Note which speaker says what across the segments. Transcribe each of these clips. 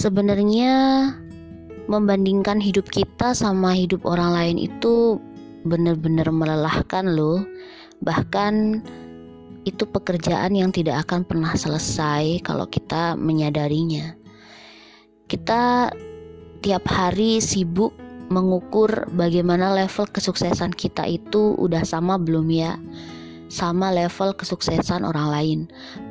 Speaker 1: Sebenarnya membandingkan hidup kita sama hidup orang lain itu benar-benar melelahkan loh. Bahkan itu pekerjaan yang tidak akan pernah selesai kalau kita menyadarinya. Kita tiap hari sibuk mengukur bagaimana level kesuksesan kita itu udah sama belum ya sama level kesuksesan orang lain.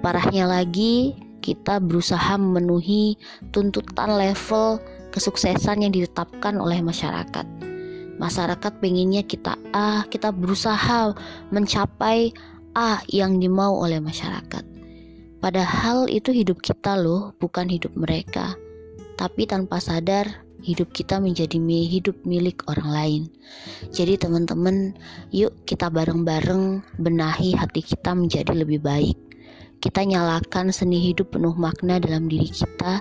Speaker 1: Parahnya lagi, kita berusaha memenuhi tuntutan level kesuksesan yang ditetapkan oleh masyarakat. Masyarakat pengennya kita A, kita berusaha mencapai A yang dimau oleh masyarakat. Padahal itu hidup kita loh, bukan hidup mereka. Tapi tanpa sadar, hidup kita menjadi hidup milik orang lain. Jadi teman-teman, yuk kita bareng-bareng benahi hati kita menjadi lebih baik. Kita nyalakan seni hidup penuh makna dalam diri kita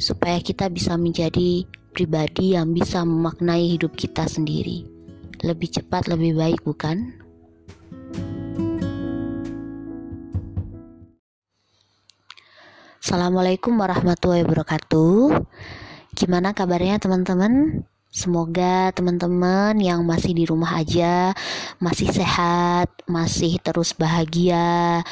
Speaker 1: supaya kita bisa menjadi pribadi yang bisa memaknai hidup kita sendiri. Lebih cepat, lebih baik, bukan? Assalamualaikum warahmatullahi wabarakatuh. Gimana kabarnya teman-teman? Semoga teman-teman yang masih di rumah aja masih sehat, masih terus bahagia,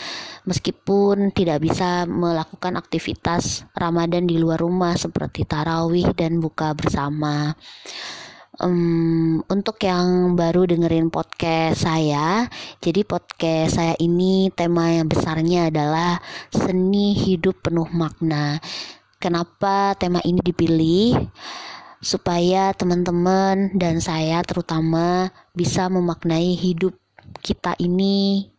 Speaker 1: meskipun tidak bisa melakukan aktivitas Ramadan di luar rumah seperti tarawih dan buka bersama. Um, untuk yang baru dengerin podcast saya, jadi podcast saya ini tema yang besarnya adalah seni hidup penuh makna. Kenapa tema ini dipilih? Supaya teman-teman dan saya terutama bisa memaknai hidup kita ini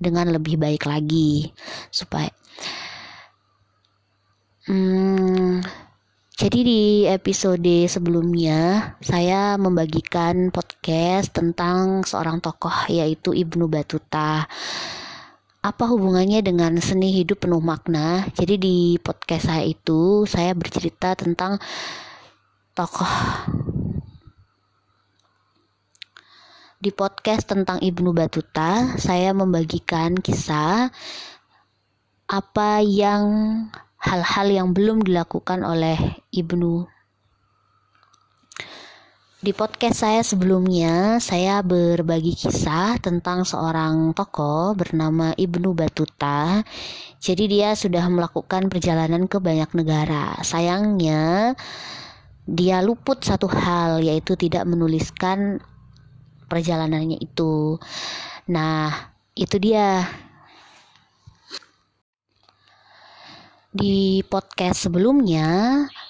Speaker 1: dengan lebih baik lagi. Supaya hmm, jadi di episode sebelumnya saya membagikan podcast tentang seorang tokoh yaitu Ibnu Batuta apa hubungannya dengan seni hidup penuh makna? Jadi di podcast saya itu saya bercerita tentang tokoh di podcast tentang Ibnu Batuta, saya membagikan kisah apa yang hal-hal yang belum dilakukan oleh Ibnu di podcast saya sebelumnya, saya berbagi kisah tentang seorang tokoh bernama Ibnu Batuta. Jadi dia sudah melakukan perjalanan ke banyak negara. Sayangnya, dia luput satu hal yaitu tidak menuliskan perjalanannya itu. Nah, itu dia Di podcast sebelumnya,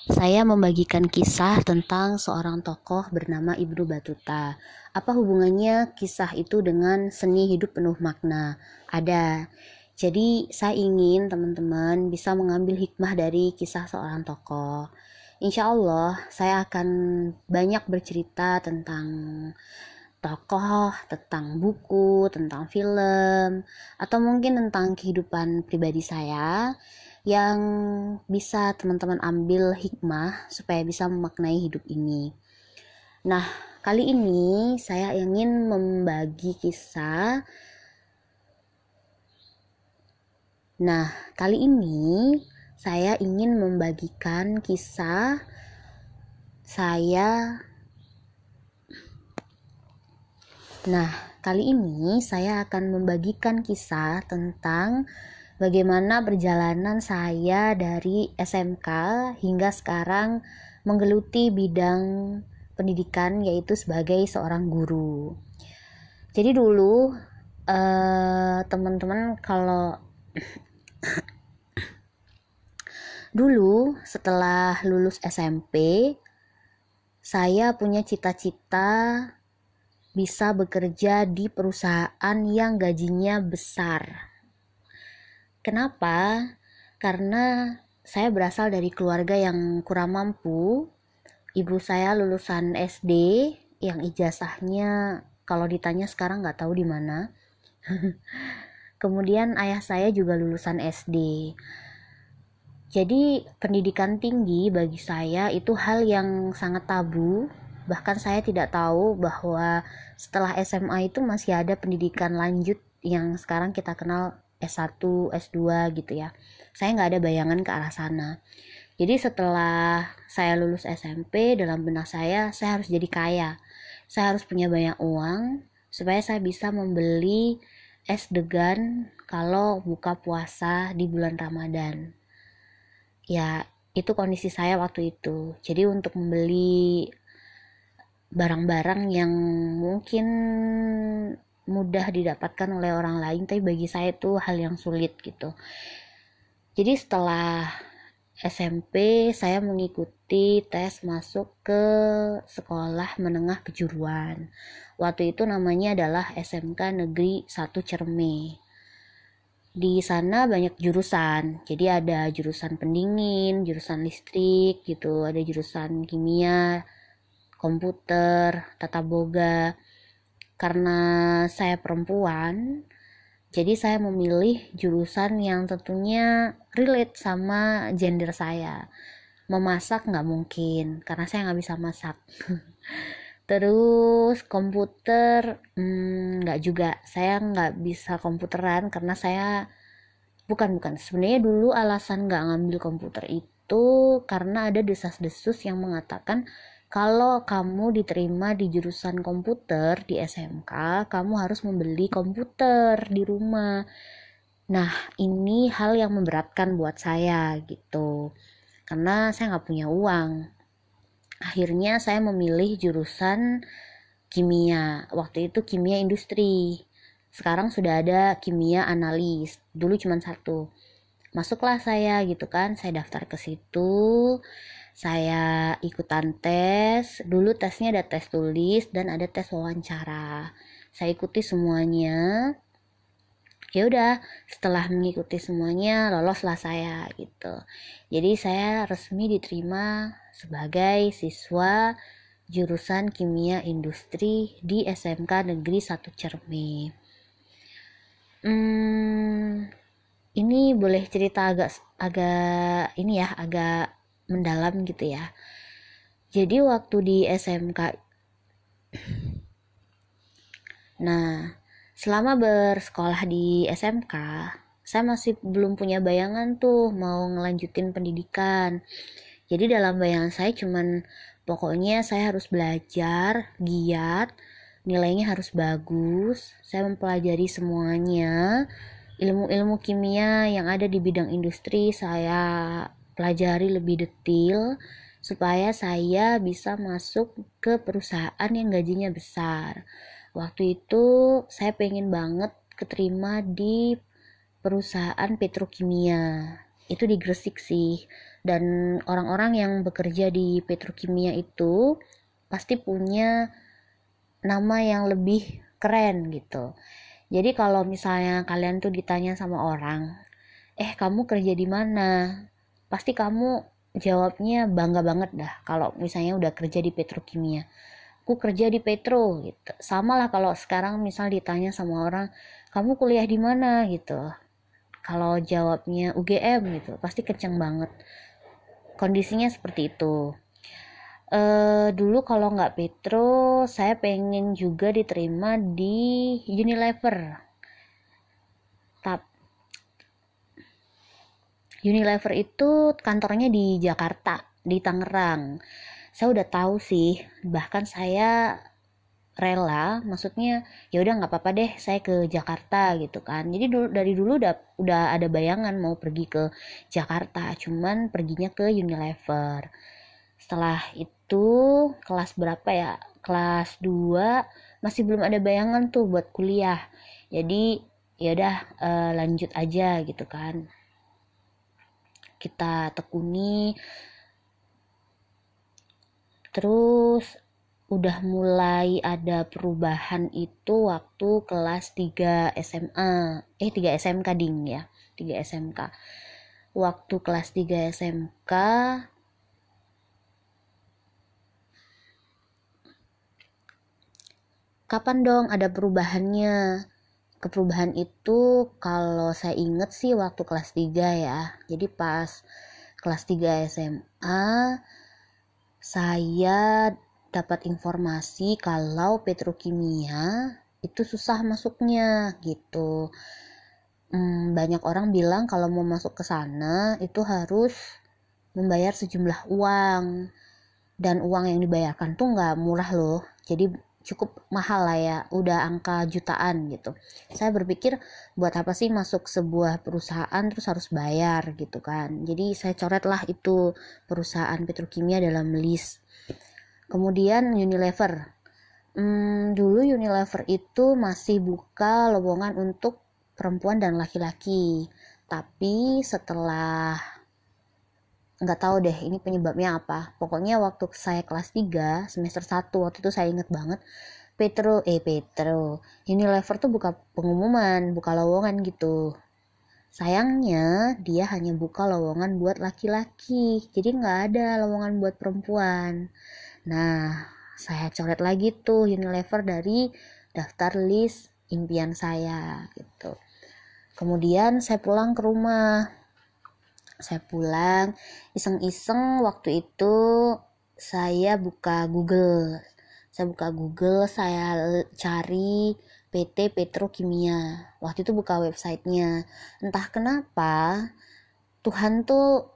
Speaker 1: saya membagikan kisah tentang seorang tokoh bernama Ibnu Batuta. Apa hubungannya kisah itu dengan seni hidup penuh makna? Ada. Jadi, saya ingin teman-teman bisa mengambil hikmah dari kisah seorang tokoh. Insya Allah, saya akan banyak bercerita tentang tokoh, tentang buku, tentang film, atau mungkin tentang kehidupan pribadi saya yang bisa teman-teman ambil hikmah supaya bisa memaknai hidup ini. Nah, kali ini saya ingin membagi kisah. Nah, kali ini saya ingin membagikan kisah saya. Nah, kali ini saya akan membagikan kisah tentang bagaimana perjalanan saya dari SMK hingga sekarang menggeluti bidang pendidikan yaitu sebagai seorang guru. Jadi dulu uh, teman-teman kalau dulu setelah lulus SMP saya punya cita-cita bisa bekerja di perusahaan yang gajinya besar Kenapa? Karena saya berasal dari keluarga yang kurang mampu. Ibu saya lulusan SD yang ijazahnya kalau ditanya sekarang nggak tahu di mana. Kemudian ayah saya juga lulusan SD. Jadi pendidikan tinggi bagi saya itu hal yang sangat tabu. Bahkan saya tidak tahu bahwa setelah SMA itu masih ada pendidikan lanjut yang sekarang kita kenal S1, S2 gitu ya. Saya nggak ada bayangan ke arah sana. jadi setelah saya lulus SMP dalam benak saya saya harus jadi kaya saya harus punya banyak uang supaya saya bisa membeli es degan kalau buka puasa di bulan Ramadan ya itu kondisi saya waktu itu. Jadi untuk membeli barang-barang yang mungkin mudah didapatkan oleh orang lain tapi bagi saya itu hal yang sulit gitu. Jadi setelah SMP saya mengikuti tes masuk ke sekolah menengah kejuruan. Waktu itu namanya adalah SMK Negeri 1 Cerme di sana banyak jurusan jadi ada jurusan pendingin jurusan listrik gitu ada jurusan kimia komputer, tata boga. Karena saya perempuan, jadi saya memilih jurusan yang tentunya relate sama gender saya. Memasak nggak mungkin, karena saya nggak bisa masak. Terus komputer hmm, nggak hmm, juga, saya nggak bisa komputeran karena saya bukan bukan. Sebenarnya dulu alasan nggak ngambil komputer itu karena ada desas-desus yang mengatakan kalau kamu diterima di jurusan komputer di SMK, kamu harus membeli komputer di rumah. Nah, ini hal yang memberatkan buat saya gitu. Karena saya nggak punya uang. Akhirnya saya memilih jurusan kimia. Waktu itu kimia industri. Sekarang sudah ada kimia analis. Dulu cuma satu. Masuklah saya gitu kan. Saya daftar ke situ saya ikutan tes dulu tesnya ada tes tulis dan ada tes wawancara saya ikuti semuanya ya udah setelah mengikuti semuanya loloslah saya gitu. Jadi saya resmi diterima sebagai siswa jurusan kimia industri di SMK Negeri 1 Cermi hmm, ini boleh cerita agak agak ini ya agak mendalam gitu ya. Jadi waktu di SMK nah selama bersekolah di SMK saya masih belum punya bayangan tuh mau ngelanjutin pendidikan jadi dalam bayangan saya cuman pokoknya saya harus belajar giat nilainya harus bagus saya mempelajari semuanya ilmu-ilmu kimia yang ada di bidang industri saya pelajari lebih detail supaya saya bisa masuk ke perusahaan yang gajinya besar. Waktu itu saya pengen banget keterima di perusahaan petrokimia. Itu di Gresik sih. Dan orang-orang yang bekerja di petrokimia itu pasti punya nama yang lebih keren gitu. Jadi kalau misalnya kalian tuh ditanya sama orang, "Eh, kamu kerja di mana?" pasti kamu jawabnya bangga banget dah kalau misalnya udah kerja di petrokimia aku kerja di petro gitu. Sama lah kalau sekarang misal ditanya sama orang kamu kuliah di mana? gitu. Kalau jawabnya UGM gitu. Pasti kenceng banget. Kondisinya seperti itu. Uh, dulu kalau nggak Petro, saya pengen juga diterima di Unilever. Tapi Unilever itu kantornya di Jakarta, di Tangerang. Saya udah tahu sih, bahkan saya rela, maksudnya ya udah nggak apa-apa deh, saya ke Jakarta gitu kan. Jadi dulu dari dulu udah udah ada bayangan mau pergi ke Jakarta, cuman perginya ke Unilever. Setelah itu kelas berapa ya? Kelas 2 masih belum ada bayangan tuh buat kuliah. Jadi ya udah uh, lanjut aja gitu kan kita tekuni terus udah mulai ada perubahan itu waktu kelas 3 SMA eh 3 SMK ding ya. 3 SMK waktu kelas 3 SMK kapan dong ada perubahannya? Keperubahan itu kalau saya inget sih waktu kelas 3 ya. Jadi pas kelas 3 SMA saya dapat informasi kalau petrokimia itu susah masuknya gitu. Hmm, banyak orang bilang kalau mau masuk ke sana itu harus membayar sejumlah uang. Dan uang yang dibayarkan tuh nggak murah loh. Jadi cukup mahal lah ya udah angka jutaan gitu. Saya berpikir buat apa sih masuk sebuah perusahaan terus harus bayar gitu kan. Jadi saya coret lah itu perusahaan petrokimia dalam list kemudian Unilever. Hmm, dulu Unilever itu masih buka lowongan untuk perempuan dan laki-laki. Tapi setelah nggak tahu deh ini penyebabnya apa. Pokoknya waktu saya kelas 3 semester 1 waktu itu saya inget banget Petro eh Petro Unilever tuh buka pengumuman buka lowongan gitu. Sayangnya dia hanya buka lowongan buat laki-laki jadi nggak ada lowongan buat perempuan. Nah saya coret lagi tuh Unilever dari daftar list impian saya gitu. Kemudian saya pulang ke rumah saya pulang iseng-iseng waktu itu saya buka Google. Saya buka Google saya cari PT Petrokimia. Waktu itu buka websitenya. Entah kenapa Tuhan tuh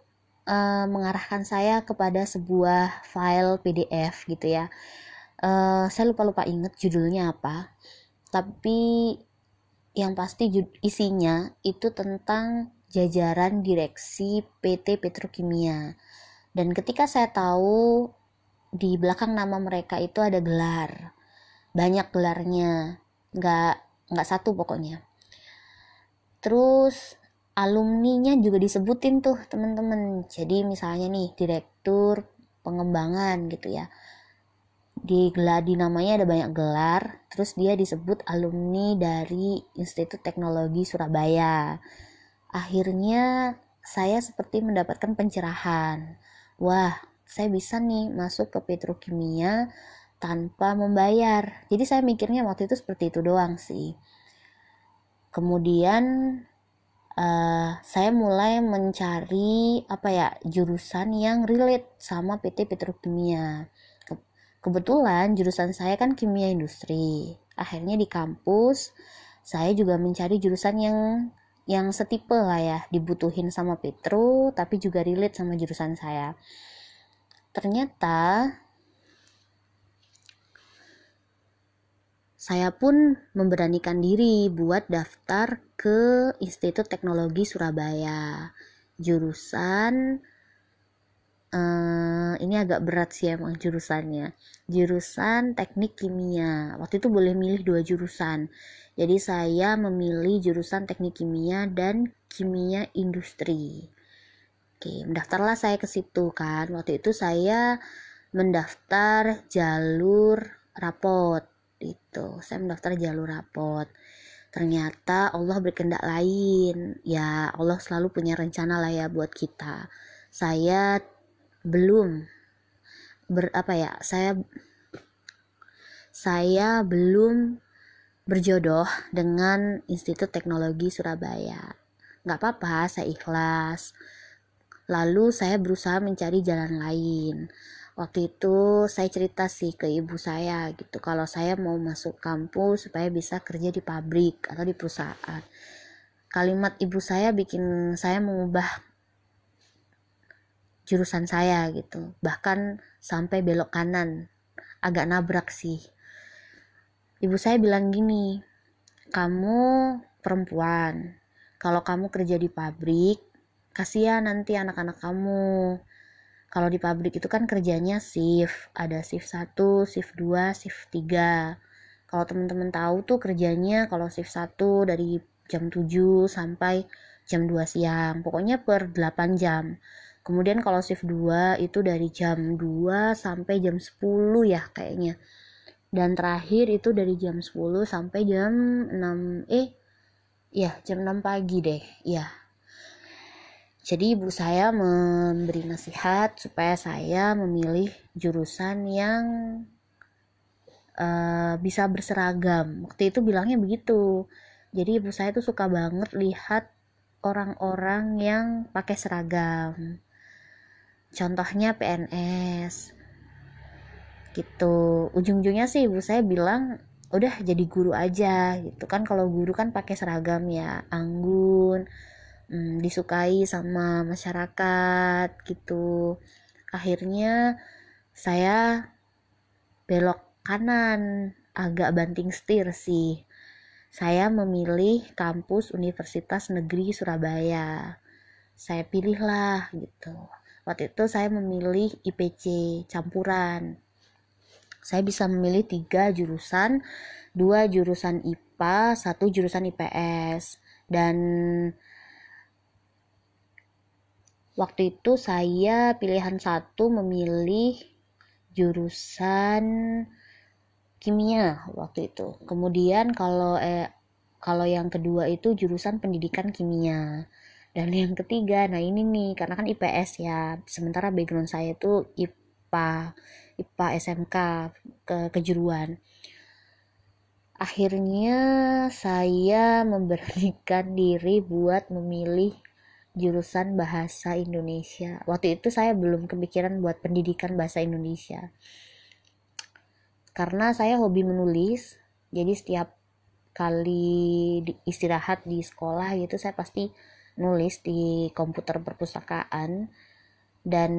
Speaker 1: uh, mengarahkan saya kepada sebuah file PDF gitu ya. Uh, saya lupa-lupa inget judulnya apa. Tapi yang pasti isinya itu tentang jajaran direksi PT Petrokimia. Dan ketika saya tahu di belakang nama mereka itu ada gelar, banyak gelarnya, nggak nggak satu pokoknya. Terus alumninya juga disebutin tuh teman-teman. Jadi misalnya nih direktur pengembangan gitu ya. Di gelar di namanya ada banyak gelar, terus dia disebut alumni dari Institut Teknologi Surabaya Akhirnya saya seperti mendapatkan pencerahan. Wah, saya bisa nih masuk ke petrokimia tanpa membayar. Jadi saya mikirnya waktu itu seperti itu doang sih. Kemudian uh, saya mulai mencari apa ya jurusan yang relate sama PT Petrokimia. Ke kebetulan jurusan saya kan kimia industri. Akhirnya di kampus saya juga mencari jurusan yang yang setipe lah ya dibutuhin sama Petro tapi juga relate sama jurusan saya. Ternyata saya pun memberanikan diri buat daftar ke Institut Teknologi Surabaya. Jurusan uh, ini agak berat sih emang jurusannya jurusan teknik kimia waktu itu boleh milih dua jurusan jadi saya memilih jurusan teknik kimia dan kimia industri. Oke, mendaftarlah saya ke situ kan. Waktu itu saya mendaftar jalur rapot itu. Saya mendaftar jalur rapot. Ternyata Allah berkendak lain. Ya, Allah selalu punya rencana lah ya buat kita. Saya belum ber apa ya? Saya saya belum berjodoh dengan Institut Teknologi Surabaya. Gak apa-apa, saya ikhlas. Lalu saya berusaha mencari jalan lain. Waktu itu saya cerita sih ke ibu saya gitu kalau saya mau masuk kampus supaya bisa kerja di pabrik atau di perusahaan. Kalimat ibu saya bikin saya mengubah jurusan saya gitu. Bahkan sampai belok kanan. Agak nabrak sih Ibu saya bilang gini, kamu perempuan, kalau kamu kerja di pabrik, kasihan nanti anak-anak kamu. Kalau di pabrik itu kan kerjanya shift, ada shift 1, shift 2, shift 3. Kalau teman-teman tahu tuh kerjanya kalau shift 1 dari jam 7 sampai jam 2 siang. Pokoknya per 8 jam. Kemudian kalau shift 2 itu dari jam 2 sampai jam 10 ya kayaknya. Dan terakhir itu dari jam 10 sampai jam 6 eh ya jam 6 pagi deh ya jadi ibu saya memberi nasihat supaya saya memilih jurusan yang uh, bisa berseragam. Waktu itu bilangnya begitu. Jadi ibu saya tuh suka banget lihat orang-orang yang pakai seragam contohnya PNS gitu. Ujung-ujungnya sih ibu saya bilang udah jadi guru aja. Gitu. Kan kalau guru kan pakai seragam ya anggun hmm, disukai sama masyarakat gitu. Akhirnya saya belok kanan agak banting setir sih. Saya memilih kampus Universitas Negeri Surabaya. Saya pilihlah gitu waktu itu saya memilih IPC campuran. Saya bisa memilih tiga jurusan dua jurusan IPA satu jurusan IPS dan waktu itu saya pilihan satu memilih jurusan kimia waktu itu. Kemudian kalau eh kalau yang kedua itu jurusan pendidikan kimia dan yang ketiga nah ini nih karena kan IPS ya sementara background saya itu IPA IPA SMK ke kejuruan akhirnya saya memberanikan diri buat memilih jurusan bahasa Indonesia. Waktu itu saya belum kepikiran buat pendidikan bahasa Indonesia. Karena saya hobi menulis, jadi setiap kali istirahat di sekolah gitu saya pasti nulis di komputer perpustakaan. Dan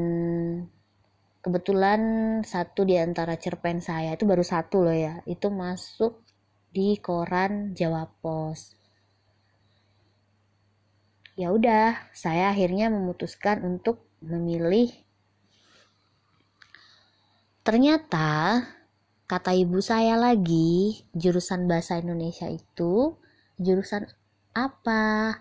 Speaker 1: kebetulan satu di antara cerpen saya itu baru satu loh ya. Itu masuk di koran Jawa Pos. Ya udah saya akhirnya memutuskan untuk memilih. Ternyata kata ibu saya lagi jurusan bahasa Indonesia itu jurusan apa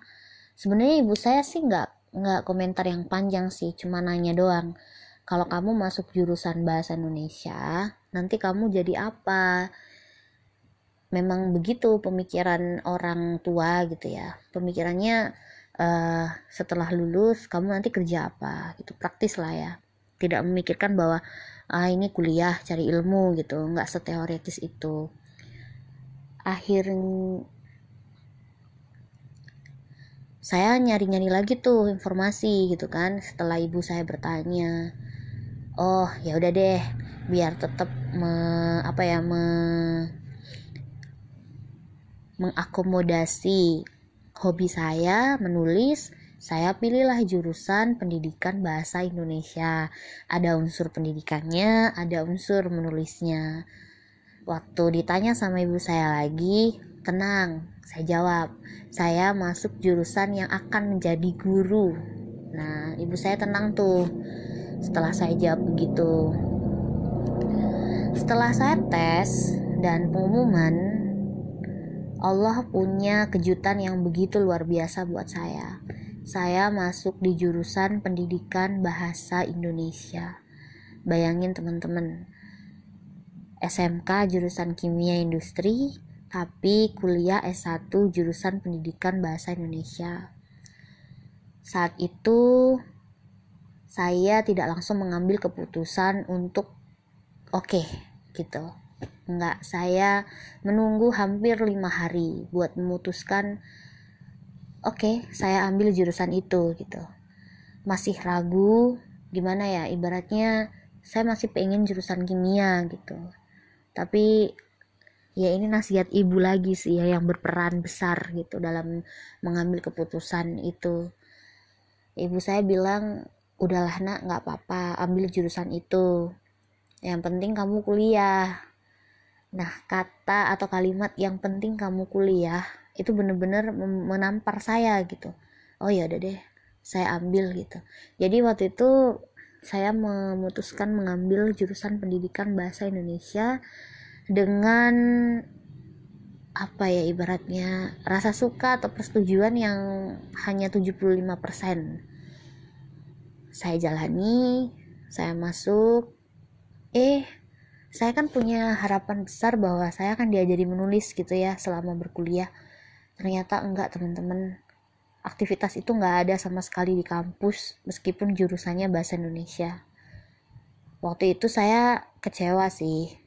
Speaker 1: sebenarnya ibu saya sih nggak nggak komentar yang panjang sih cuma nanya doang. Kalau kamu masuk jurusan bahasa Indonesia nanti kamu jadi apa? Memang begitu pemikiran orang tua gitu ya. Pemikirannya uh, setelah lulus kamu nanti kerja apa? Gitu praktis lah ya. Tidak memikirkan bahwa ah ini kuliah cari ilmu gitu. Nggak seteoretis itu. Akhir saya nyari-nyari lagi tuh informasi gitu kan setelah ibu saya bertanya oh ya udah deh biar tetap me, apa ya me, mengakomodasi hobi saya menulis, saya pilihlah jurusan pendidikan bahasa Indonesia. Ada unsur pendidikannya, ada unsur menulisnya. Waktu ditanya sama ibu saya lagi, tenang, saya jawab, saya masuk jurusan yang akan menjadi guru. Nah, ibu saya tenang tuh setelah saya jawab begitu. Setelah saya tes dan pengumuman, Allah punya kejutan yang begitu luar biasa buat saya. Saya masuk di jurusan pendidikan bahasa Indonesia. Bayangin teman-teman, SMK jurusan kimia industri, tapi kuliah S1 jurusan pendidikan bahasa Indonesia. Saat itu saya tidak langsung mengambil keputusan untuk oke okay, gitu. Enggak, saya menunggu hampir lima hari buat memutuskan oke okay, saya ambil jurusan itu gitu. Masih ragu gimana ya ibaratnya saya masih pengen jurusan kimia gitu. Tapi ya ini nasihat ibu lagi sih ya yang berperan besar gitu dalam mengambil keputusan itu ibu saya bilang udahlah nak nggak apa-apa ambil jurusan itu yang penting kamu kuliah Nah, kata atau kalimat yang penting kamu kuliah itu bener-bener menampar saya gitu. Oh ya udah deh, saya ambil gitu. Jadi waktu itu saya memutuskan mengambil jurusan pendidikan bahasa Indonesia dengan apa ya ibaratnya rasa suka atau persetujuan yang hanya 75%. Saya jalani, saya masuk, eh saya kan punya harapan besar bahwa saya akan diajari menulis gitu ya selama berkuliah. Ternyata enggak teman-teman. Aktivitas itu enggak ada sama sekali di kampus meskipun jurusannya bahasa Indonesia. Waktu itu saya kecewa sih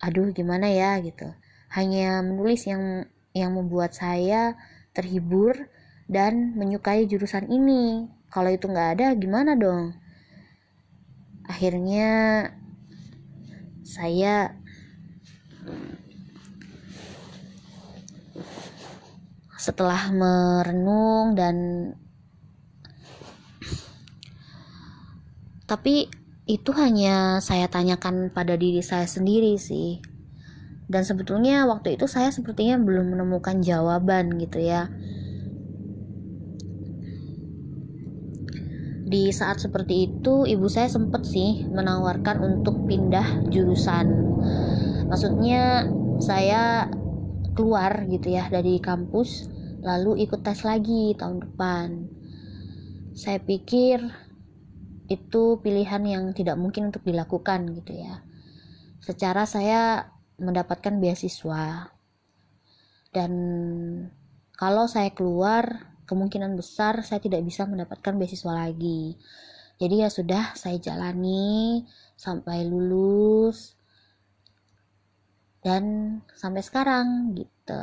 Speaker 1: aduh gimana ya? gitu. Hanya menulis yang yang membuat saya terhibur dan menyukai jurusan ini. Kalau itu nggak ada gimana dong? Akhirnya saya setelah merenung dan tapi itu hanya saya tanyakan pada diri saya sendiri sih. Dan sebetulnya waktu itu saya sepertinya belum menemukan jawaban gitu ya. Di saat seperti itu, ibu saya sempat sih menawarkan untuk pindah jurusan. Maksudnya saya keluar gitu ya dari kampus lalu ikut tes lagi tahun depan. Saya pikir itu pilihan yang tidak mungkin untuk dilakukan gitu ya. Secara saya mendapatkan beasiswa dan kalau saya keluar kemungkinan besar saya tidak bisa mendapatkan beasiswa lagi. Jadi ya sudah saya jalani sampai lulus dan sampai sekarang gitu.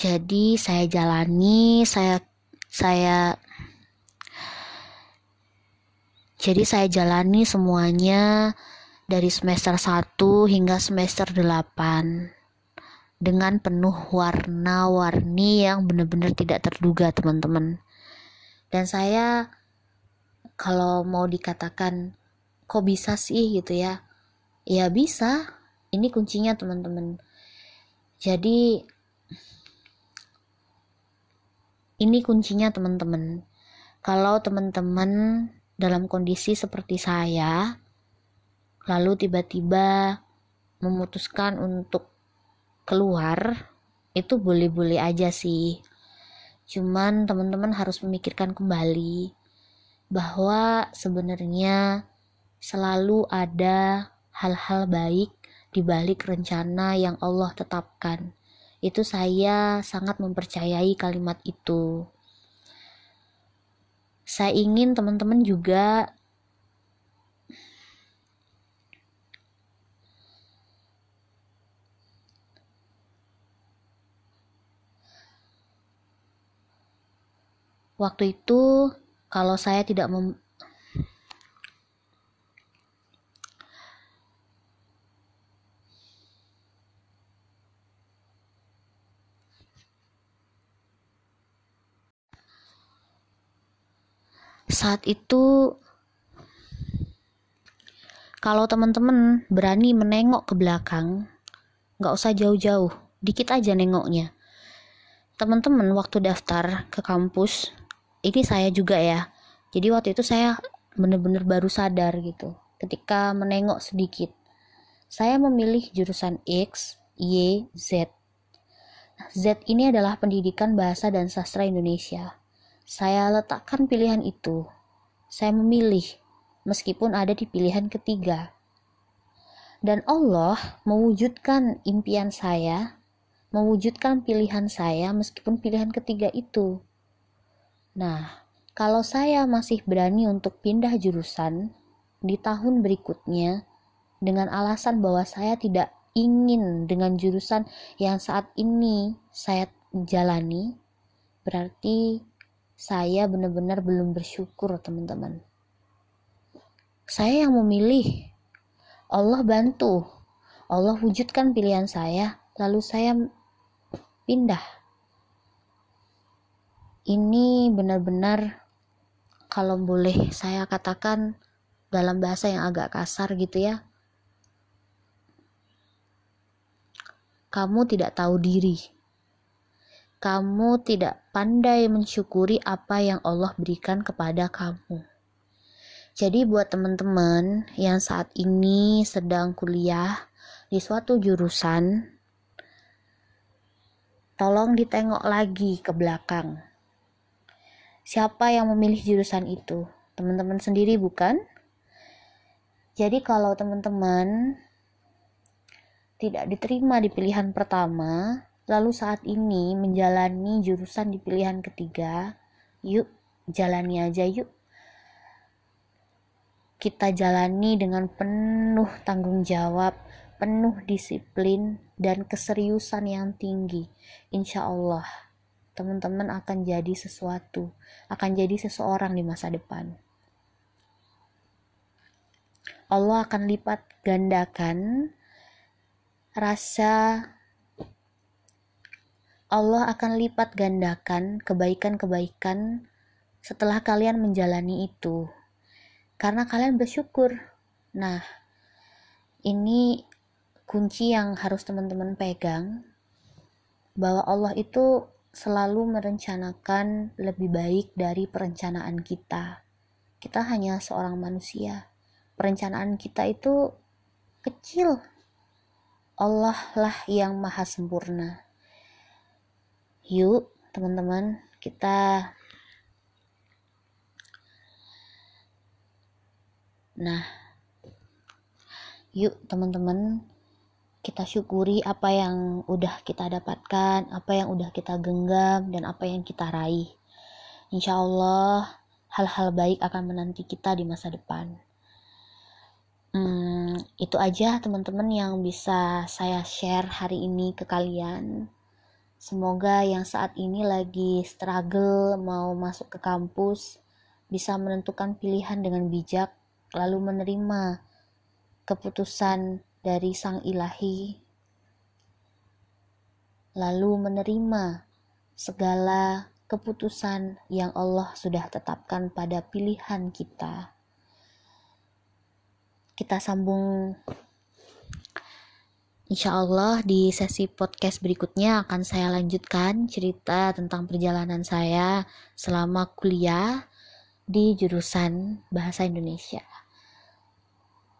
Speaker 1: Jadi saya jalani, saya saya jadi saya jalani semuanya dari semester 1 hingga semester 8 dengan penuh warna-warni yang benar-benar tidak terduga teman-teman. Dan saya kalau mau dikatakan kok bisa sih gitu ya. Ya bisa. Ini kuncinya teman-teman. Jadi ini kuncinya teman-teman. Kalau teman-teman dalam kondisi seperti saya, lalu tiba-tiba memutuskan untuk keluar, itu boleh-boleh aja sih. Cuman teman-teman harus memikirkan kembali bahwa sebenarnya selalu ada hal-hal baik di balik rencana yang Allah tetapkan itu saya sangat mempercayai kalimat itu. Saya ingin teman-teman juga waktu itu kalau saya tidak mem saat itu kalau teman-teman berani menengok ke belakang, nggak usah jauh-jauh, dikit aja nengoknya. Teman-teman waktu daftar ke kampus, ini saya juga ya. Jadi waktu itu saya bener-bener baru sadar gitu. Ketika menengok sedikit, saya memilih jurusan X, Y, Z. Z ini adalah pendidikan bahasa dan sastra Indonesia. Saya letakkan pilihan itu. Saya memilih, meskipun ada di pilihan ketiga. Dan Allah mewujudkan impian saya, mewujudkan pilihan saya meskipun pilihan ketiga itu. Nah, kalau saya masih berani untuk pindah jurusan di tahun berikutnya dengan alasan bahwa saya tidak ingin dengan jurusan yang saat ini saya jalani, berarti saya benar-benar belum bersyukur teman-teman. Saya yang memilih. Allah bantu. Allah wujudkan pilihan saya lalu saya pindah. Ini benar-benar kalau boleh saya katakan dalam bahasa yang agak kasar gitu ya. Kamu tidak tahu diri kamu tidak pandai mensyukuri apa yang Allah berikan kepada kamu. Jadi buat teman-teman yang saat ini sedang kuliah di suatu jurusan, tolong ditengok lagi ke belakang. Siapa yang memilih jurusan itu? Teman-teman sendiri bukan? Jadi kalau teman-teman tidak diterima di pilihan pertama, lalu saat ini menjalani jurusan di pilihan ketiga, yuk jalani aja yuk. Kita jalani dengan penuh tanggung jawab, penuh disiplin, dan keseriusan yang tinggi. Insya Allah, teman-teman akan jadi sesuatu, akan jadi seseorang di masa depan. Allah akan lipat gandakan rasa Allah akan lipat gandakan kebaikan-kebaikan setelah kalian menjalani itu. Karena kalian bersyukur. Nah, ini kunci yang harus teman-teman pegang bahwa Allah itu selalu merencanakan lebih baik dari perencanaan kita. Kita hanya seorang manusia. Perencanaan kita itu kecil. Allah lah yang maha sempurna. Yuk, teman-teman, kita Nah, yuk teman-teman kita syukuri apa yang udah kita dapatkan, apa yang udah kita genggam, dan apa yang kita raih. Insya Allah, hal-hal baik akan menanti kita di masa depan. Hmm, itu aja teman-teman yang bisa saya share hari ini ke kalian. Semoga yang saat ini lagi struggle mau masuk ke kampus bisa menentukan pilihan dengan bijak, lalu menerima keputusan dari Sang Ilahi, lalu menerima segala keputusan yang Allah sudah tetapkan pada pilihan kita. Kita sambung Insya Allah di sesi podcast berikutnya akan saya lanjutkan cerita tentang perjalanan saya selama kuliah di jurusan Bahasa Indonesia.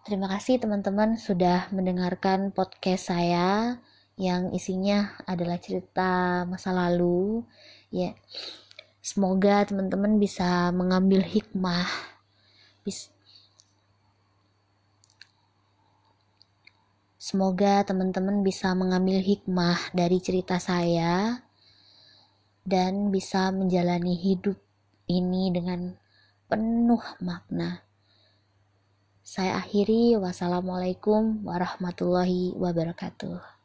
Speaker 1: Terima kasih teman-teman sudah mendengarkan podcast saya yang isinya adalah cerita masa lalu. Ya, semoga teman-teman bisa mengambil hikmah. Semoga teman-teman bisa mengambil hikmah dari cerita saya dan bisa menjalani hidup ini dengan penuh makna. Saya akhiri, wassalamualaikum warahmatullahi wabarakatuh.